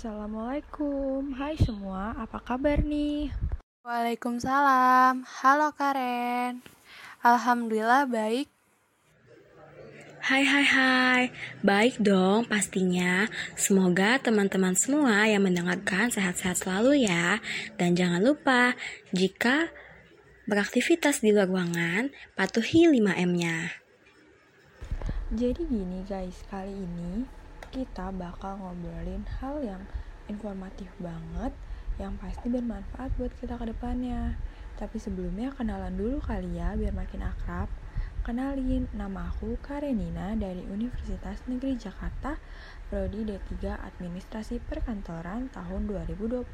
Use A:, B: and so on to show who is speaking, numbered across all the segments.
A: Assalamualaikum, hai semua, apa kabar nih?
B: Waalaikumsalam, halo Karen. Alhamdulillah baik.
C: Hai hai hai, baik dong pastinya. Semoga teman-teman semua yang mendengarkan sehat-sehat selalu ya. Dan jangan lupa, jika beraktivitas di luar ruangan, patuhi 5M-nya
A: Jadi gini guys, kali ini kita bakal ngobrolin hal yang informatif banget yang pasti bermanfaat buat kita ke depannya. Tapi sebelumnya kenalan dulu kali ya biar makin akrab. Kenalin, nama aku Karenina dari Universitas Negeri Jakarta, Prodi D3 Administrasi Perkantoran tahun 2020.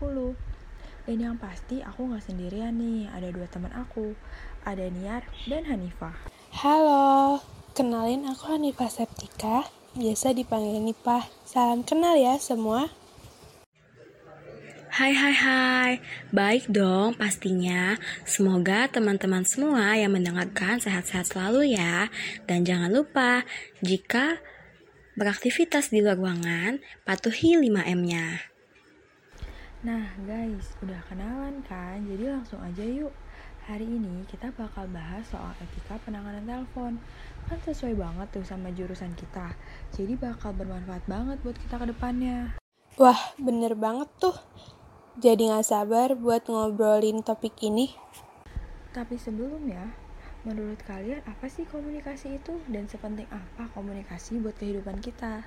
A: Dan yang pasti aku nggak sendirian nih, ada dua teman aku, ada Niar dan Hanifah.
B: Halo, kenalin aku Hanifah Septika biasa dipanggil Nipah. Salam kenal ya semua.
C: Hai hai hai, baik dong pastinya. Semoga teman-teman semua yang mendengarkan sehat-sehat selalu ya. Dan jangan lupa, jika beraktivitas di luar ruangan, patuhi 5M-nya.
A: Nah guys, udah kenalan kan? Jadi langsung aja yuk. Hari ini kita bakal bahas soal etika penanganan telepon. Kan sesuai banget tuh sama jurusan kita. Jadi bakal bermanfaat banget buat kita ke depannya.
B: Wah, bener banget tuh. Jadi gak sabar buat ngobrolin topik ini.
A: Tapi sebelumnya, menurut kalian apa sih komunikasi itu? Dan sepenting apa komunikasi buat kehidupan kita?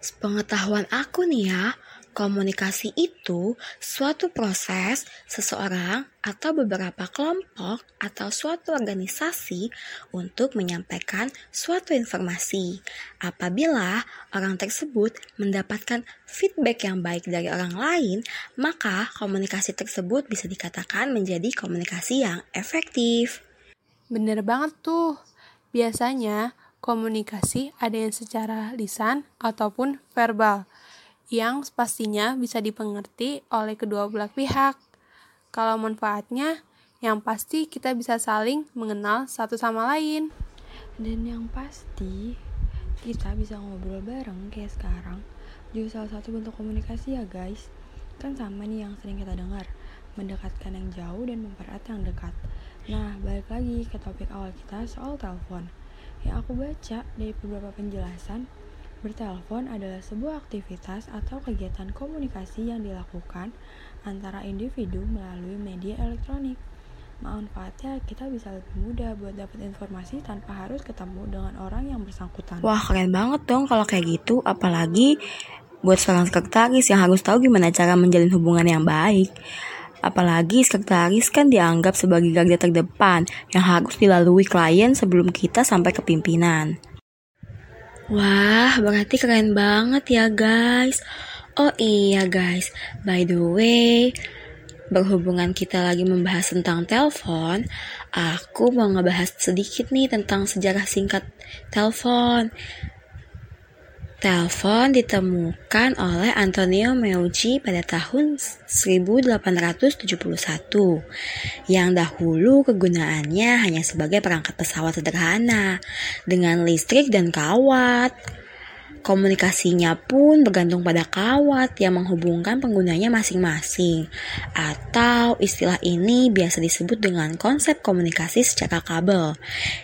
C: Sepengetahuan aku nih ya, komunikasi itu suatu proses seseorang atau beberapa kelompok atau suatu organisasi untuk menyampaikan suatu informasi. Apabila orang tersebut mendapatkan feedback yang baik dari orang lain, maka komunikasi tersebut bisa dikatakan menjadi komunikasi yang efektif.
B: Bener banget tuh. Biasanya komunikasi ada yang secara lisan ataupun verbal, yang pastinya bisa dipengerti oleh kedua belah pihak. Kalau manfaatnya, yang pasti kita bisa saling mengenal satu sama lain.
A: Dan yang pasti, kita bisa ngobrol bareng kayak sekarang. Juga salah satu bentuk komunikasi ya guys. Kan sama nih yang sering kita dengar, mendekatkan yang jauh dan mempererat yang dekat. Nah, balik lagi ke topik awal kita soal telepon. Yang aku baca dari beberapa penjelasan, bertelepon adalah sebuah aktivitas atau kegiatan komunikasi yang dilakukan antara individu melalui media elektronik. Manfaatnya kita bisa lebih mudah buat dapat informasi tanpa harus ketemu dengan orang yang bersangkutan.
C: Wah keren banget dong kalau kayak gitu, apalagi buat seorang sekretaris yang harus tahu gimana cara menjalin hubungan yang baik. Apalagi sekretaris kan dianggap sebagai garda terdepan yang harus dilalui klien sebelum kita sampai ke pimpinan. Wah, berarti keren banget ya guys. Oh iya guys, by the way, berhubungan kita lagi membahas tentang telepon, aku mau ngebahas sedikit nih tentang sejarah singkat telepon. Telepon ditemukan oleh Antonio Meucci pada tahun 1871 yang dahulu kegunaannya hanya sebagai perangkat pesawat sederhana dengan listrik dan kawat. Komunikasinya pun bergantung pada kawat yang menghubungkan penggunanya masing-masing. Atau istilah ini biasa disebut dengan konsep komunikasi secara kabel,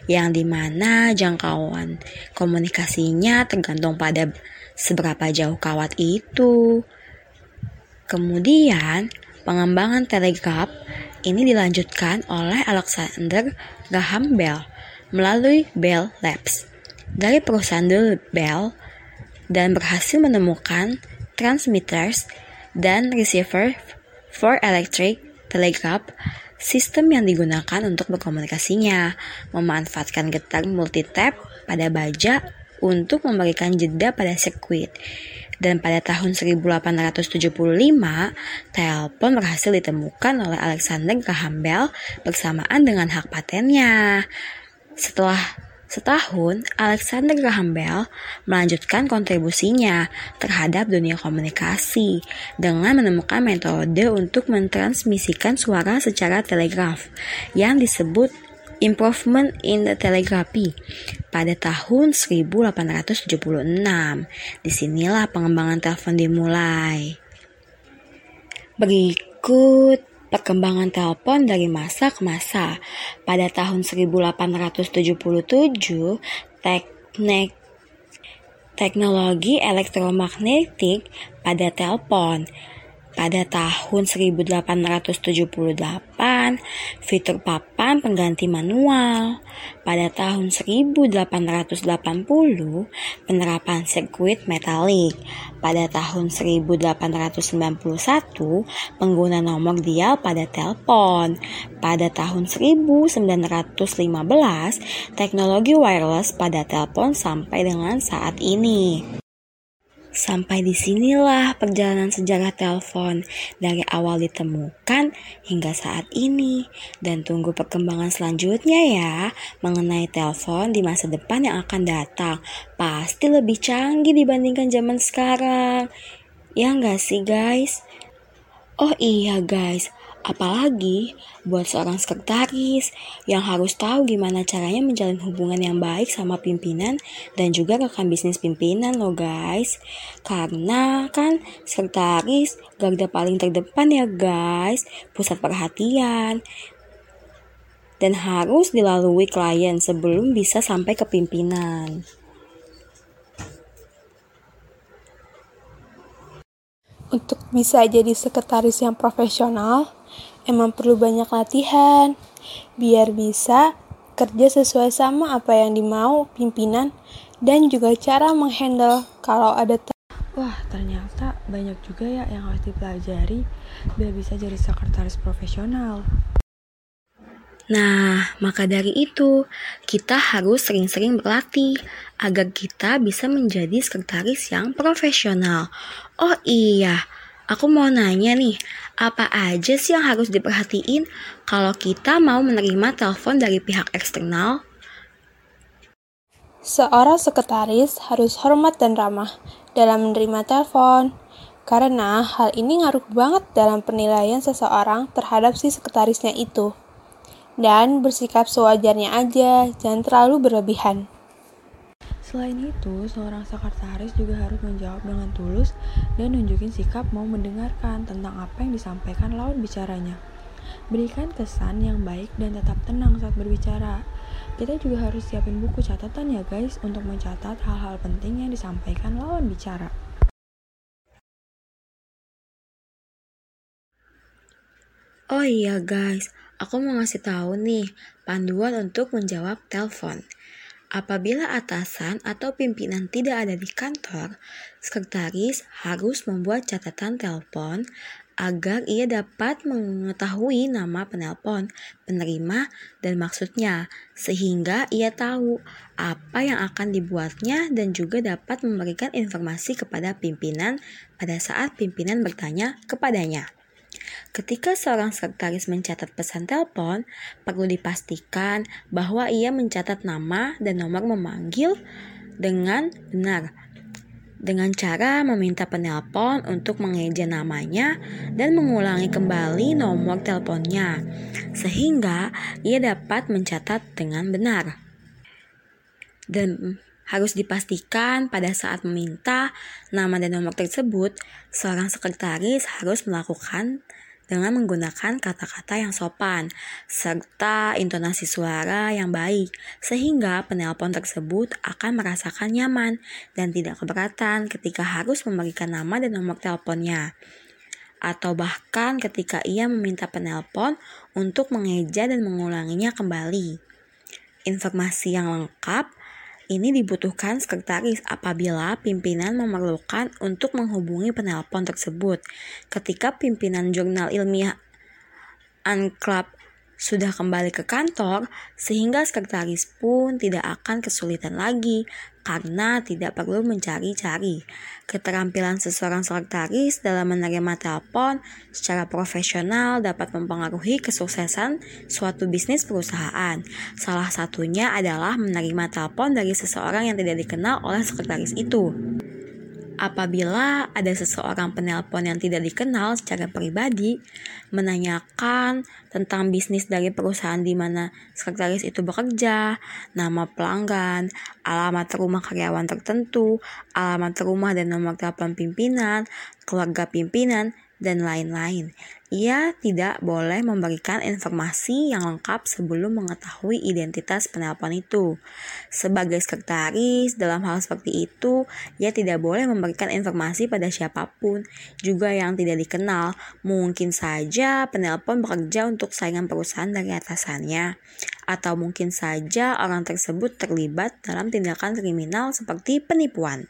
C: yang di mana jangkauan komunikasinya tergantung pada seberapa jauh kawat itu. Kemudian, pengembangan telegraf ini dilanjutkan oleh Alexander Graham Bell melalui Bell Labs dari perusahaan Bell dan berhasil menemukan transmitters dan receiver for electric telegraph sistem yang digunakan untuk berkomunikasinya, memanfaatkan getar multitap pada baja untuk memberikan jeda pada sirkuit. Dan pada tahun 1875, telepon berhasil ditemukan oleh Alexander Graham Bell bersamaan dengan hak patennya. Setelah Setahun, Alexander Graham Bell melanjutkan kontribusinya terhadap dunia komunikasi dengan menemukan metode untuk mentransmisikan suara secara telegraf yang disebut Improvement in the Telegraphy pada tahun 1876. Di sinilah pengembangan telepon dimulai. Berikut perkembangan telepon dari masa ke masa. Pada tahun 1877, teknik teknologi elektromagnetik pada telepon pada tahun 1878, fitur papan pengganti manual. Pada tahun 1880, penerapan sirkuit metalik. Pada tahun 1891, pengguna nomor dial pada telepon. Pada tahun 1915, teknologi wireless pada telepon sampai dengan saat ini. Sampai di sinilah perjalanan sejarah telepon dari awal ditemukan hingga saat ini. Dan tunggu perkembangan selanjutnya ya mengenai telepon di masa depan yang akan datang. Pasti lebih canggih dibandingkan zaman sekarang. Ya nggak sih guys? Oh iya guys, Apalagi buat seorang sekretaris yang harus tahu gimana caranya menjalin hubungan yang baik sama pimpinan dan juga rekan bisnis pimpinan loh guys. Karena kan sekretaris garda paling terdepan ya guys, pusat perhatian. Dan harus dilalui klien sebelum bisa sampai ke pimpinan.
B: Untuk bisa jadi sekretaris yang profesional, emang perlu banyak latihan biar bisa kerja sesuai sama apa yang dimau pimpinan dan juga cara menghandle kalau ada
A: Wah, ternyata banyak juga ya yang harus dipelajari biar bisa jadi sekretaris profesional.
C: Nah, maka dari itu, kita harus sering-sering berlatih agar kita bisa menjadi sekretaris yang profesional. Oh iya, Aku mau nanya nih, apa aja sih yang harus diperhatiin kalau kita mau menerima telepon dari pihak eksternal?
B: Seorang sekretaris harus hormat dan ramah dalam menerima telepon, karena hal ini ngaruh banget dalam penilaian seseorang terhadap si sekretarisnya itu. Dan bersikap sewajarnya aja, jangan terlalu berlebihan.
A: Selain itu, seorang sekretaris juga harus menjawab dengan tulus dan nunjukin sikap mau mendengarkan tentang apa yang disampaikan lawan bicaranya. Berikan kesan yang baik dan tetap tenang saat berbicara. Kita juga harus siapin buku catatan ya guys untuk mencatat hal-hal penting yang disampaikan lawan bicara.
C: Oh iya guys, aku mau ngasih tahu nih panduan untuk menjawab telepon. Apabila atasan atau pimpinan tidak ada di kantor, sekretaris harus membuat catatan telepon agar ia dapat mengetahui nama penelpon, penerima, dan maksudnya, sehingga ia tahu apa yang akan dibuatnya dan juga dapat memberikan informasi kepada pimpinan pada saat pimpinan bertanya kepadanya. Ketika seorang sekretaris mencatat pesan telepon, perlu dipastikan bahwa ia mencatat nama dan nomor memanggil dengan benar. Dengan cara meminta penelpon untuk mengeja namanya dan mengulangi kembali nomor teleponnya, sehingga ia dapat mencatat dengan benar. Dan Harus dipastikan pada saat meminta nama dan nomor tersebut, seorang sekretaris harus melakukan dengan menggunakan kata-kata yang sopan serta intonasi suara yang baik sehingga penelpon tersebut akan merasakan nyaman dan tidak keberatan ketika harus memberikan nama dan nomor teleponnya atau bahkan ketika ia meminta penelpon untuk mengeja dan mengulanginya kembali. Informasi yang lengkap ini dibutuhkan sekretaris apabila pimpinan memerlukan untuk menghubungi penelpon tersebut. Ketika pimpinan jurnal ilmiah Unclub sudah kembali ke kantor, sehingga sekretaris pun tidak akan kesulitan lagi karena tidak perlu mencari-cari. Keterampilan seseorang sekretaris dalam menerima telepon secara profesional dapat mempengaruhi kesuksesan suatu bisnis perusahaan. Salah satunya adalah menerima telepon dari seseorang yang tidak dikenal oleh sekretaris itu. Apabila ada seseorang penelpon yang tidak dikenal secara pribadi menanyakan tentang bisnis dari perusahaan di mana sekretaris itu bekerja, nama pelanggan, alamat rumah karyawan tertentu, alamat rumah dan nomor telepon pimpinan, keluarga pimpinan, dan lain-lain. Ia tidak boleh memberikan informasi yang lengkap sebelum mengetahui identitas penelpon itu. Sebagai sekretaris, dalam hal seperti itu, ia tidak boleh memberikan informasi pada siapa pun, juga yang tidak dikenal. Mungkin saja penelpon bekerja untuk saingan perusahaan dari atasannya, atau mungkin saja orang tersebut terlibat dalam tindakan kriminal seperti penipuan.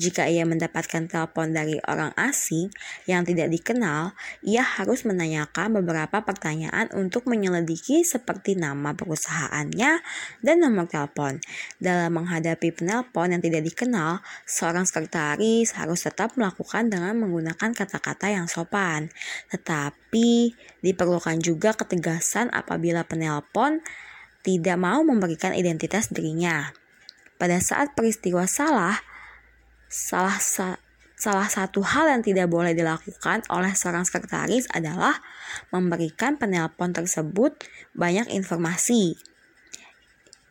C: Jika ia mendapatkan telepon dari orang asing yang tidak dikenal, ia harus menanyakan beberapa pertanyaan untuk menyelidiki seperti nama perusahaannya dan nomor telepon. Dalam menghadapi penelpon yang tidak dikenal, seorang sekretaris harus tetap melakukan dengan menggunakan kata-kata yang sopan. Tetapi diperlukan juga ketegasan apabila penelpon tidak mau memberikan identitas dirinya. Pada saat peristiwa salah, salah sa salah satu hal yang tidak boleh dilakukan oleh seorang sekretaris adalah memberikan penelpon tersebut banyak informasi.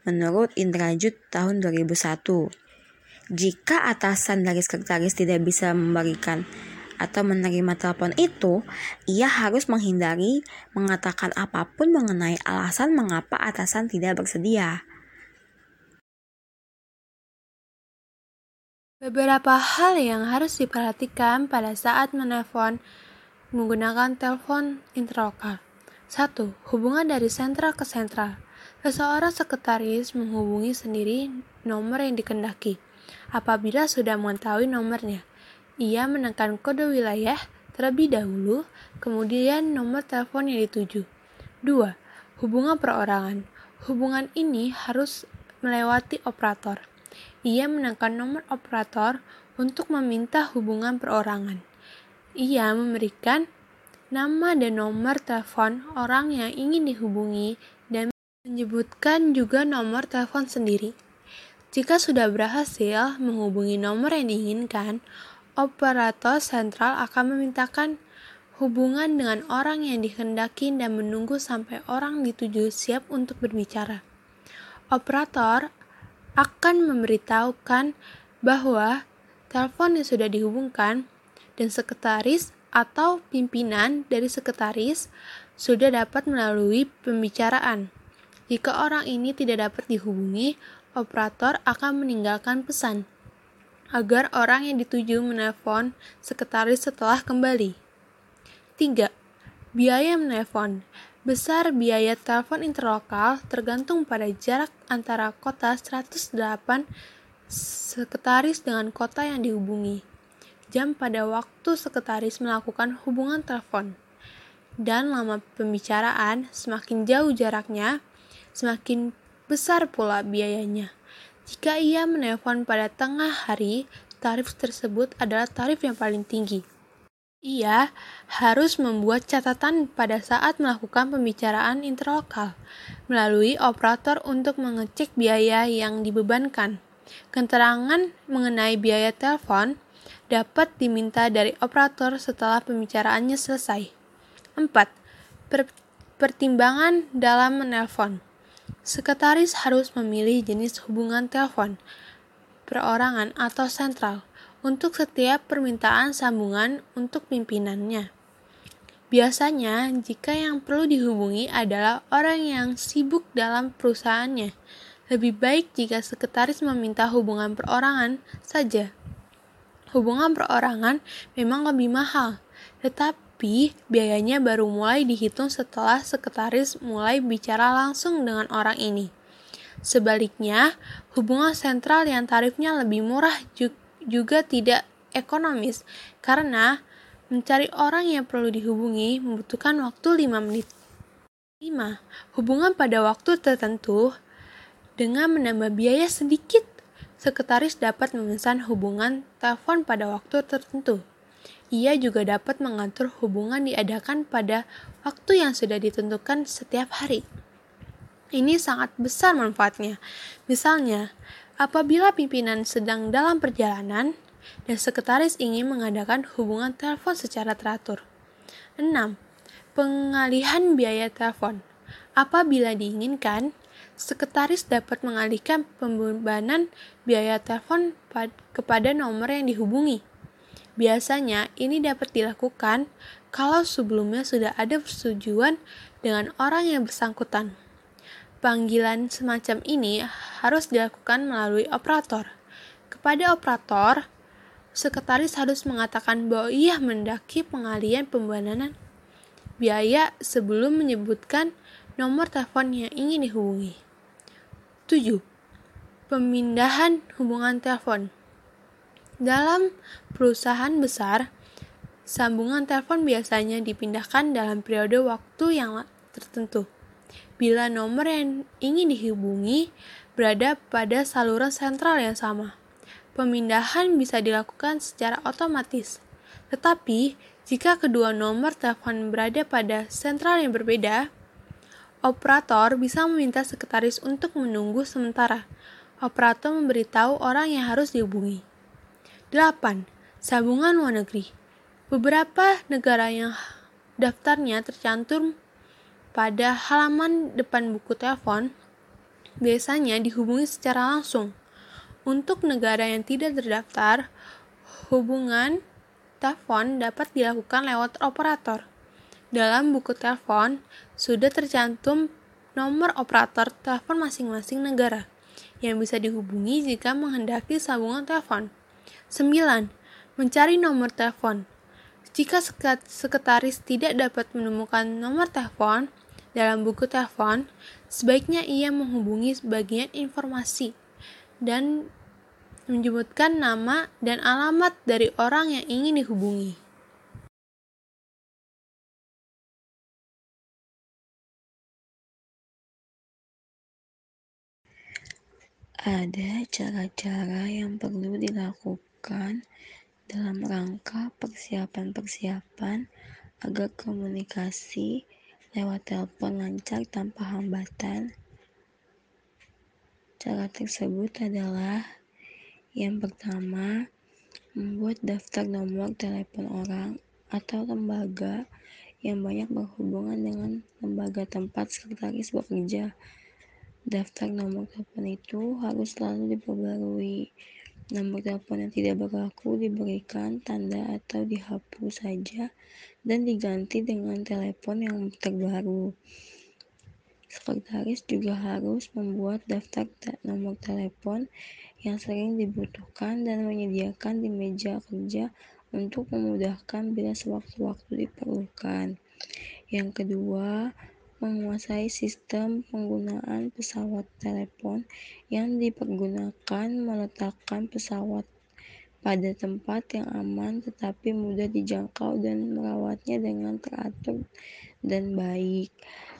C: Menurut Indrajut tahun 2001, jika atasan dari sekretaris tidak bisa memberikan atau menerima telepon itu, ia harus menghindari mengatakan apa pun mengenai alasan mengapa atasan tidak bersedia.
B: Beberapa hal yang harus diperhatikan pada saat menelpon menggunakan telepon interlokal. 1. Hubungan dari sentral ke sentral. Seseorang sekretaris menghubungi sendiri nomor yang dikendaki. Apabila sudah mengetahui nomornya, ia menekan kode wilayah terlebih dahulu, kemudian nomor telepon yang dituju. 2. Hubungan perorangan. Hubungan ini harus melewati operator ia menekan nomor operator untuk meminta hubungan perorangan. Ia memberikan nama dan nomor telepon orang yang ingin dihubungi dan menyebutkan juga nomor telepon sendiri. Jika sudah berhasil menghubungi nomor yang diinginkan, operator sentral akan memintakan hubungan dengan orang yang dikehendaki dan menunggu sampai orang dituju siap untuk berbicara. Operator akan memberitahukan bahwa telepon yang sudah dihubungkan dan sekretaris atau pimpinan dari sekretaris sudah dapat melalui pembicaraan. Jika orang ini tidak dapat dihubungi, operator akan meninggalkan pesan agar orang yang dituju menelpon sekretaris setelah kembali. 3. Biaya menelpon Besar biaya telepon interlokal tergantung pada jarak antara kota 108 sekretaris dengan kota yang dihubungi, jam pada waktu sekretaris melakukan hubungan telepon, dan lama pembicaraan semakin jauh jaraknya, semakin besar pula biayanya. Jika ia menelpon pada tengah hari, tarif tersebut adalah tarif yang paling tinggi. Ia harus membuat catatan pada saat melakukan pembicaraan interlokal melalui operator untuk mengecek biaya yang dibebankan. Keterangan mengenai biaya telepon dapat diminta dari operator setelah pembicaraannya selesai. 4. Per pertimbangan dalam menelpon. Sekretaris harus memilih jenis hubungan telepon. perorangan atau sentral untuk setiap permintaan sambungan untuk pimpinannya. Biasanya, jika yang perlu dihubungi adalah orang yang sibuk dalam perusahaannya, lebih baik jika sekretaris meminta hubungan perorangan saja. Hubungan perorangan memang lebih mahal, tetapi biayanya baru mulai dihitung setelah sekretaris mulai bicara langsung dengan orang ini. Sebaliknya, hubungan sentral yang tarifnya lebih murah juga tidak ekonomis karena mencari orang yang perlu dihubungi membutuhkan waktu 5 menit. 5. Hubungan pada waktu tertentu dengan menambah biaya sedikit sekretaris dapat memesan hubungan telepon pada waktu tertentu. Ia juga dapat mengatur hubungan diadakan pada waktu yang sudah ditentukan setiap hari. Ini sangat besar manfaatnya. Misalnya, apabila pimpinan sedang dalam perjalanan dan sekretaris ingin mengadakan hubungan telepon secara teratur. 6. Pengalihan biaya telepon. Apabila diinginkan, sekretaris dapat mengalihkan pembebanan biaya telepon kepada nomor yang dihubungi. Biasanya, ini dapat dilakukan kalau sebelumnya sudah ada persetujuan dengan orang yang bersangkutan. Panggilan semacam ini harus dilakukan melalui operator. Kepada operator, sekretaris harus mengatakan bahwa ia mendaki pengalian pembebanan biaya sebelum menyebutkan nomor telepon yang ingin dihubungi. 7. Pemindahan hubungan telepon. Dalam perusahaan besar, sambungan telepon biasanya dipindahkan dalam periode waktu yang tertentu. Bila nomor yang ingin dihubungi berada pada saluran sentral yang sama, pemindahan bisa dilakukan secara otomatis. Tetapi, jika kedua nomor telepon berada pada sentral yang berbeda, Operator bisa meminta sekretaris untuk menunggu sementara. Operator memberitahu orang yang harus dihubungi. 8. Sambungan luar negeri. Beberapa negara yang daftarnya tercantum pada halaman depan buku telepon biasanya dihubungi secara langsung. Untuk negara yang tidak terdaftar, hubungan telepon dapat dilakukan lewat operator. Dalam buku telepon sudah tercantum nomor operator telepon masing-masing negara yang bisa dihubungi jika menghendaki sambungan telepon. 9. Mencari nomor telepon. Jika sekretaris tidak dapat menemukan nomor telepon dalam buku telepon, sebaiknya ia menghubungi bagian informasi dan menyebutkan nama dan alamat dari orang yang ingin dihubungi.
D: Ada cara-cara yang perlu dilakukan dalam rangka persiapan-persiapan agar komunikasi lewat telepon lancar tanpa hambatan. Cara tersebut adalah yang pertama, membuat daftar nomor telepon orang atau lembaga yang banyak berhubungan dengan lembaga tempat sekretaris bekerja Daftar nomor telepon itu harus selalu diperbarui. Nomor telepon yang tidak berlaku diberikan tanda atau dihapus saja dan diganti dengan telepon yang terbaru. Sekretaris juga harus membuat daftar nomor telepon yang sering dibutuhkan dan menyediakan di meja kerja untuk memudahkan bila sewaktu-waktu diperlukan. Yang kedua, menguasai sistem penggunaan pesawat telepon yang dipergunakan meletakkan pesawat pada tempat yang aman tetapi mudah dijangkau dan merawatnya dengan teratur dan baik.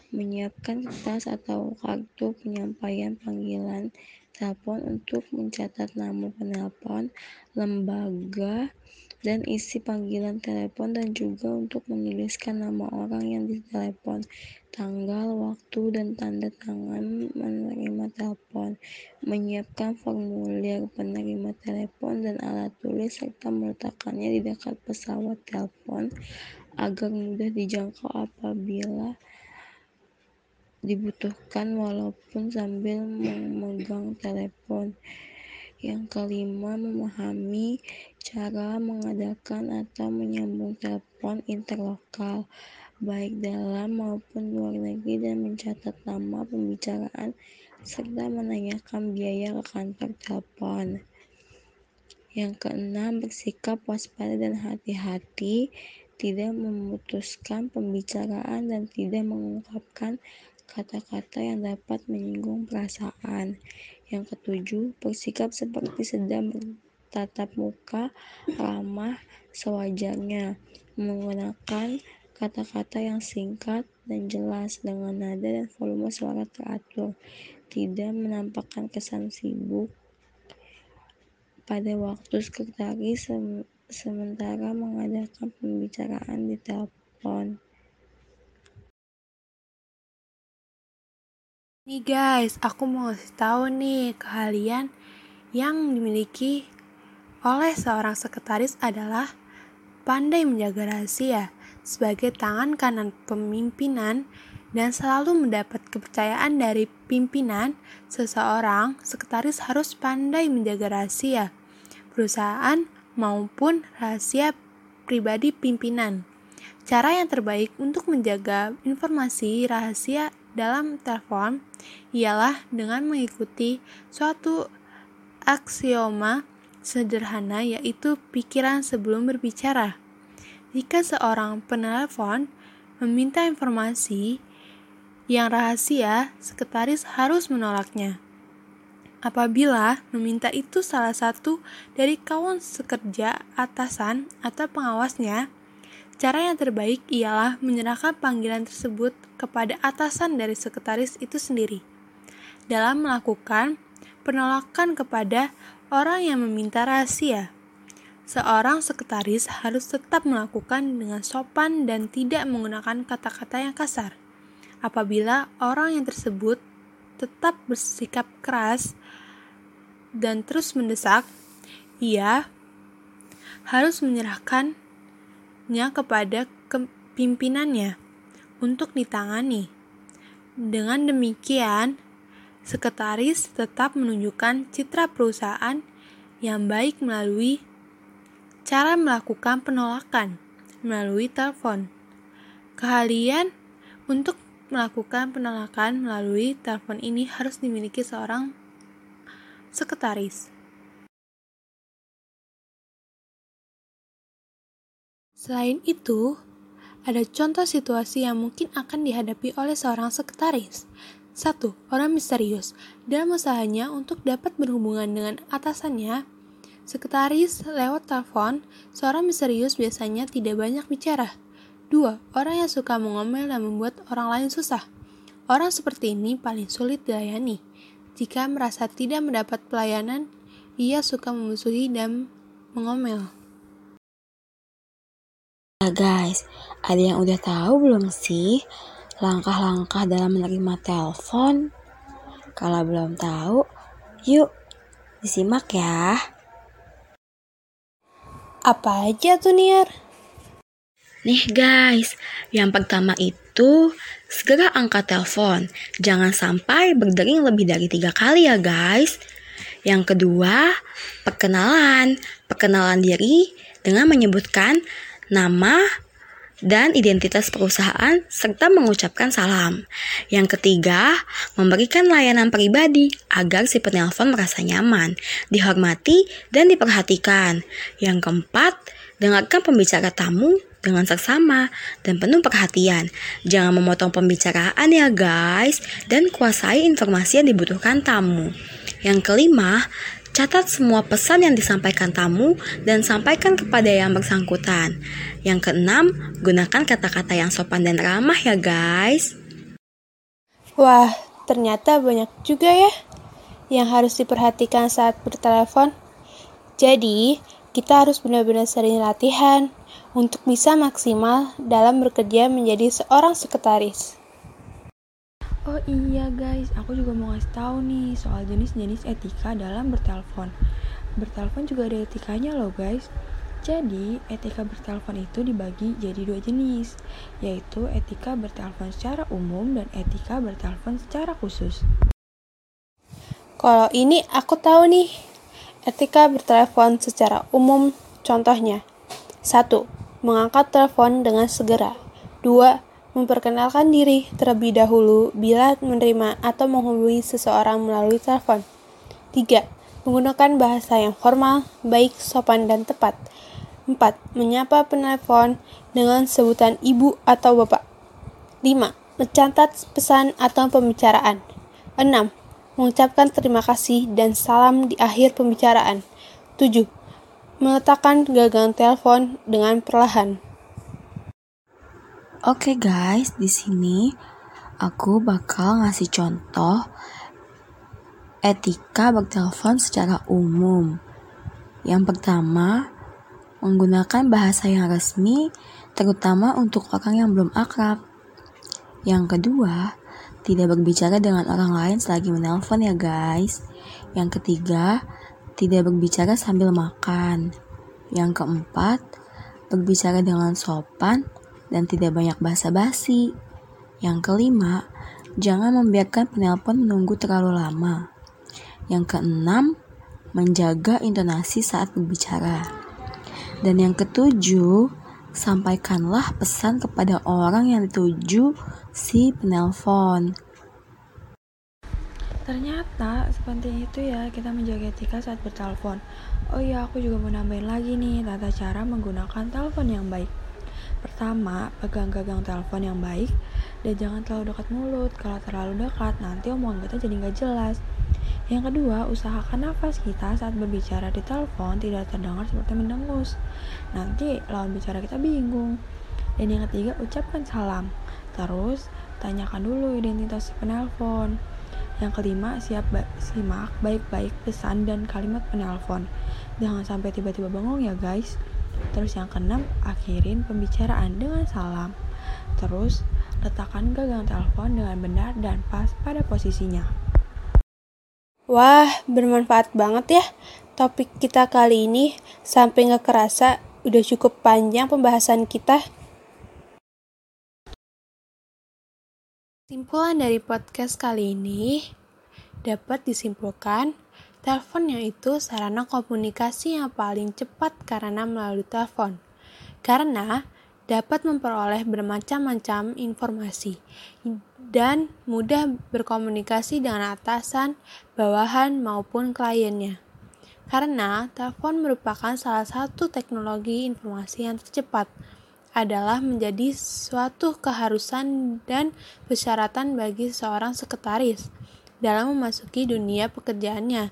D: Menyiapkan kertas atau kartu penyampaian panggilan telepon untuk mencatat nama penelpon, lembaga, dan isi panggilan telepon dan juga untuk menuliskan nama orang yang ditelepon, tanggal, waktu, dan tanda tangan menerima telepon, menyiapkan formulir penerima telepon dan alat tulis serta meletakkannya di dekat pesawat telepon agar mudah dijangkau apabila dibutuhkan walaupun sambil memegang telepon.
C: Yang kelima, memahami cara mengadakan atau menyambung telepon interlokal, baik dalam maupun luar negeri dan mencatat nama pembicaraan serta menanyakan biaya ke kantor telepon. Yang keenam, bersikap waspada dan hati-hati, tidak memutuskan pembicaraan dan tidak mengungkapkan kata-kata yang dapat menyinggung perasaan. Yang ketujuh, bersikap seperti sedang bertatap muka, ramah, sewajarnya, menggunakan kata-kata yang singkat dan jelas dengan nada dan volume suara teratur, tidak menampakkan kesan sibuk. Pada waktu sekretaris sementara mengadakan pembicaraan di telepon.
B: Nih guys, aku mau kasih tahu nih ke kalian yang dimiliki oleh seorang sekretaris adalah pandai menjaga rahasia sebagai tangan kanan pemimpinan dan selalu mendapat kepercayaan dari pimpinan, seseorang sekretaris harus pandai menjaga rahasia perusahaan maupun rahasia pribadi pimpinan. Cara yang terbaik untuk menjaga informasi rahasia dalam telepon ialah dengan mengikuti suatu aksioma sederhana yaitu pikiran sebelum berbicara. Jika seorang penelepon meminta informasi yang rahasia, sekretaris harus menolaknya. Apabila meminta itu salah satu dari kawan sekerja, atasan, atau pengawasnya, cara yang terbaik ialah menyerahkan panggilan tersebut kepada atasan dari sekretaris itu sendiri. Dalam melakukan penolakan kepada orang yang meminta rahasia, seorang sekretaris harus tetap melakukan dengan sopan dan tidak menggunakan kata-kata yang kasar. Apabila orang yang tersebut tetap bersikap keras dan terus mendesak, ia harus menyerahkannya kepada pimpinannya untuk ditangani. Dengan demikian, sekretaris tetap menunjukkan citra perusahaan yang baik melalui cara melakukan penolakan melalui telepon. Keahlian untuk melakukan penolakan melalui telepon ini harus dimiliki seorang sekretaris. Selain itu, ada contoh situasi yang mungkin akan dihadapi oleh seorang sekretaris. Satu, Orang misterius. Dalam usahanya untuk dapat berhubungan dengan atasannya, sekretaris lewat telepon, seorang misterius biasanya tidak banyak bicara. 2. Orang yang suka mengomel dan membuat orang lain susah. Orang seperti ini paling sulit dilayani. Jika merasa tidak mendapat pelayanan, ia suka memusuhi dan mengomel.
C: Nah guys, ada yang udah tahu belum sih langkah-langkah dalam menerima telepon? Kalau belum tahu, yuk disimak ya.
B: Apa aja tuh Niar?
C: Nih guys, yang pertama itu segera angkat telepon. Jangan sampai berdering lebih dari tiga kali ya guys. Yang kedua, perkenalan. Perkenalan diri dengan menyebutkan nama dan identitas perusahaan serta mengucapkan salam. Yang ketiga, memberikan layanan pribadi agar si penelpon merasa nyaman, dihormati, dan diperhatikan. Yang keempat, dengarkan pembicara tamu dengan seksama dan penuh perhatian. Jangan memotong pembicaraan ya guys, dan kuasai informasi yang dibutuhkan tamu. Yang kelima, catat semua pesan yang disampaikan tamu dan sampaikan kepada yang bersangkutan. Yang keenam, gunakan kata-kata yang sopan dan ramah ya guys.
B: Wah, ternyata banyak juga ya yang harus diperhatikan saat bertelepon. Jadi, kita harus benar-benar sering latihan untuk bisa maksimal dalam bekerja menjadi seorang sekretaris.
A: Oh iya guys, aku juga mau ngasih tahu nih soal jenis-jenis etika dalam bertelepon. Bertelepon juga ada etikanya loh guys. Jadi, etika bertelepon itu dibagi jadi dua jenis, yaitu etika bertelepon secara umum dan etika bertelepon secara khusus.
B: Kalau ini aku tahu nih, Etika bertelepon secara umum contohnya 1. Mengangkat telepon dengan segera 2. Memperkenalkan diri terlebih dahulu bila menerima atau menghubungi seseorang melalui telepon 3. Menggunakan bahasa yang formal, baik, sopan, dan tepat 4. Menyapa penelpon dengan sebutan ibu atau bapak 5. Mencatat pesan atau pembicaraan 6 mengucapkan terima kasih dan salam di akhir pembicaraan. 7. Meletakkan gagang telepon dengan perlahan.
C: Oke okay guys, di sini aku bakal ngasih contoh etika bertelepon secara umum. Yang pertama, menggunakan bahasa yang resmi, terutama untuk orang yang belum akrab. Yang kedua, tidak berbicara dengan orang lain selagi menelpon ya guys. Yang ketiga, tidak berbicara sambil makan. Yang keempat, berbicara dengan sopan dan tidak banyak basa-basi. Yang kelima, jangan membiarkan penelpon menunggu terlalu lama. Yang keenam, menjaga intonasi saat berbicara. Dan yang ketujuh, sampaikanlah pesan kepada orang yang dituju si penelpon.
A: Ternyata sepenting itu ya kita menjaga etika saat bertelepon. Oh iya, aku juga mau nambahin lagi nih tata cara menggunakan telepon yang baik. Pertama, pegang gagang telepon yang baik dan jangan terlalu dekat mulut. Kalau terlalu dekat, nanti omongan kita jadi nggak jelas. Yang kedua, usahakan nafas kita saat berbicara di telepon tidak terdengar seperti mendengus. Nanti lawan bicara kita bingung. Dan yang ketiga, ucapkan salam. Terus, tanyakan dulu identitas si penelpon. Yang kelima, siap ba simak baik-baik pesan dan kalimat penelpon. Jangan sampai tiba-tiba bengong ya guys. Terus yang keenam, akhirin pembicaraan dengan salam. Terus, letakkan gagang telepon dengan benar dan pas pada posisinya.
B: Wah, bermanfaat banget ya topik kita kali ini. Sampai nggak kerasa, udah cukup panjang pembahasan kita. Simpulan dari podcast kali ini dapat disimpulkan telepon yang itu sarana komunikasi yang paling cepat karena melalui telepon. Karena dapat memperoleh bermacam-macam informasi dan mudah berkomunikasi dengan atasan, bawahan, maupun kliennya. Karena telepon merupakan salah satu teknologi informasi yang tercepat, adalah menjadi suatu keharusan dan persyaratan bagi seorang sekretaris dalam memasuki dunia pekerjaannya.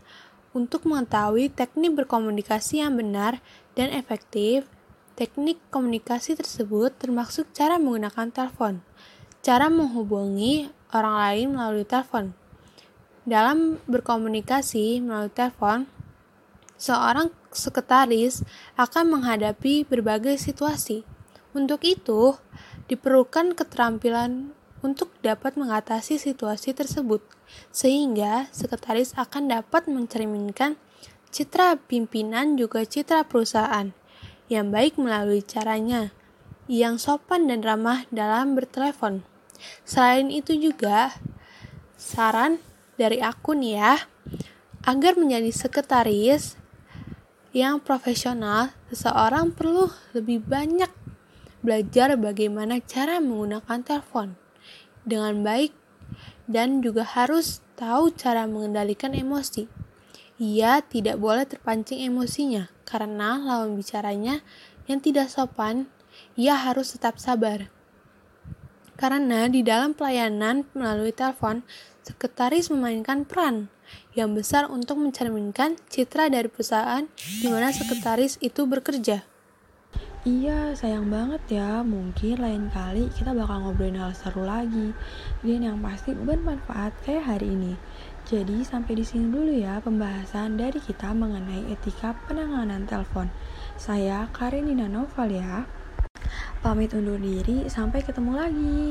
B: Untuk mengetahui teknik berkomunikasi yang benar dan efektif, Teknik komunikasi tersebut termasuk cara menggunakan telepon, cara menghubungi orang lain melalui telepon. Dalam berkomunikasi melalui telepon, seorang sekretaris akan menghadapi berbagai situasi. Untuk itu, diperlukan keterampilan untuk dapat mengatasi situasi tersebut, sehingga sekretaris akan dapat mencerminkan citra pimpinan juga citra perusahaan yang baik melalui caranya, yang sopan dan ramah dalam bertelepon. Selain itu juga, saran dari aku nih ya, agar menjadi sekretaris yang profesional, seseorang perlu lebih banyak belajar bagaimana cara menggunakan telepon dengan baik dan juga harus tahu cara mengendalikan emosi. Ia tidak boleh terpancing emosinya karena lawan bicaranya yang tidak sopan, ia harus tetap sabar. Karena di dalam pelayanan melalui telepon, sekretaris memainkan peran yang besar untuk mencerminkan citra dari perusahaan di mana sekretaris itu bekerja.
A: Iya, sayang banget ya. Mungkin lain kali kita bakal ngobrolin hal seru lagi. Dan yang pasti bermanfaat kayak hari ini. Jadi sampai di sini dulu ya pembahasan dari kita mengenai etika penanganan telepon. Saya Karenina Noval ya. Pamit undur diri, sampai ketemu lagi.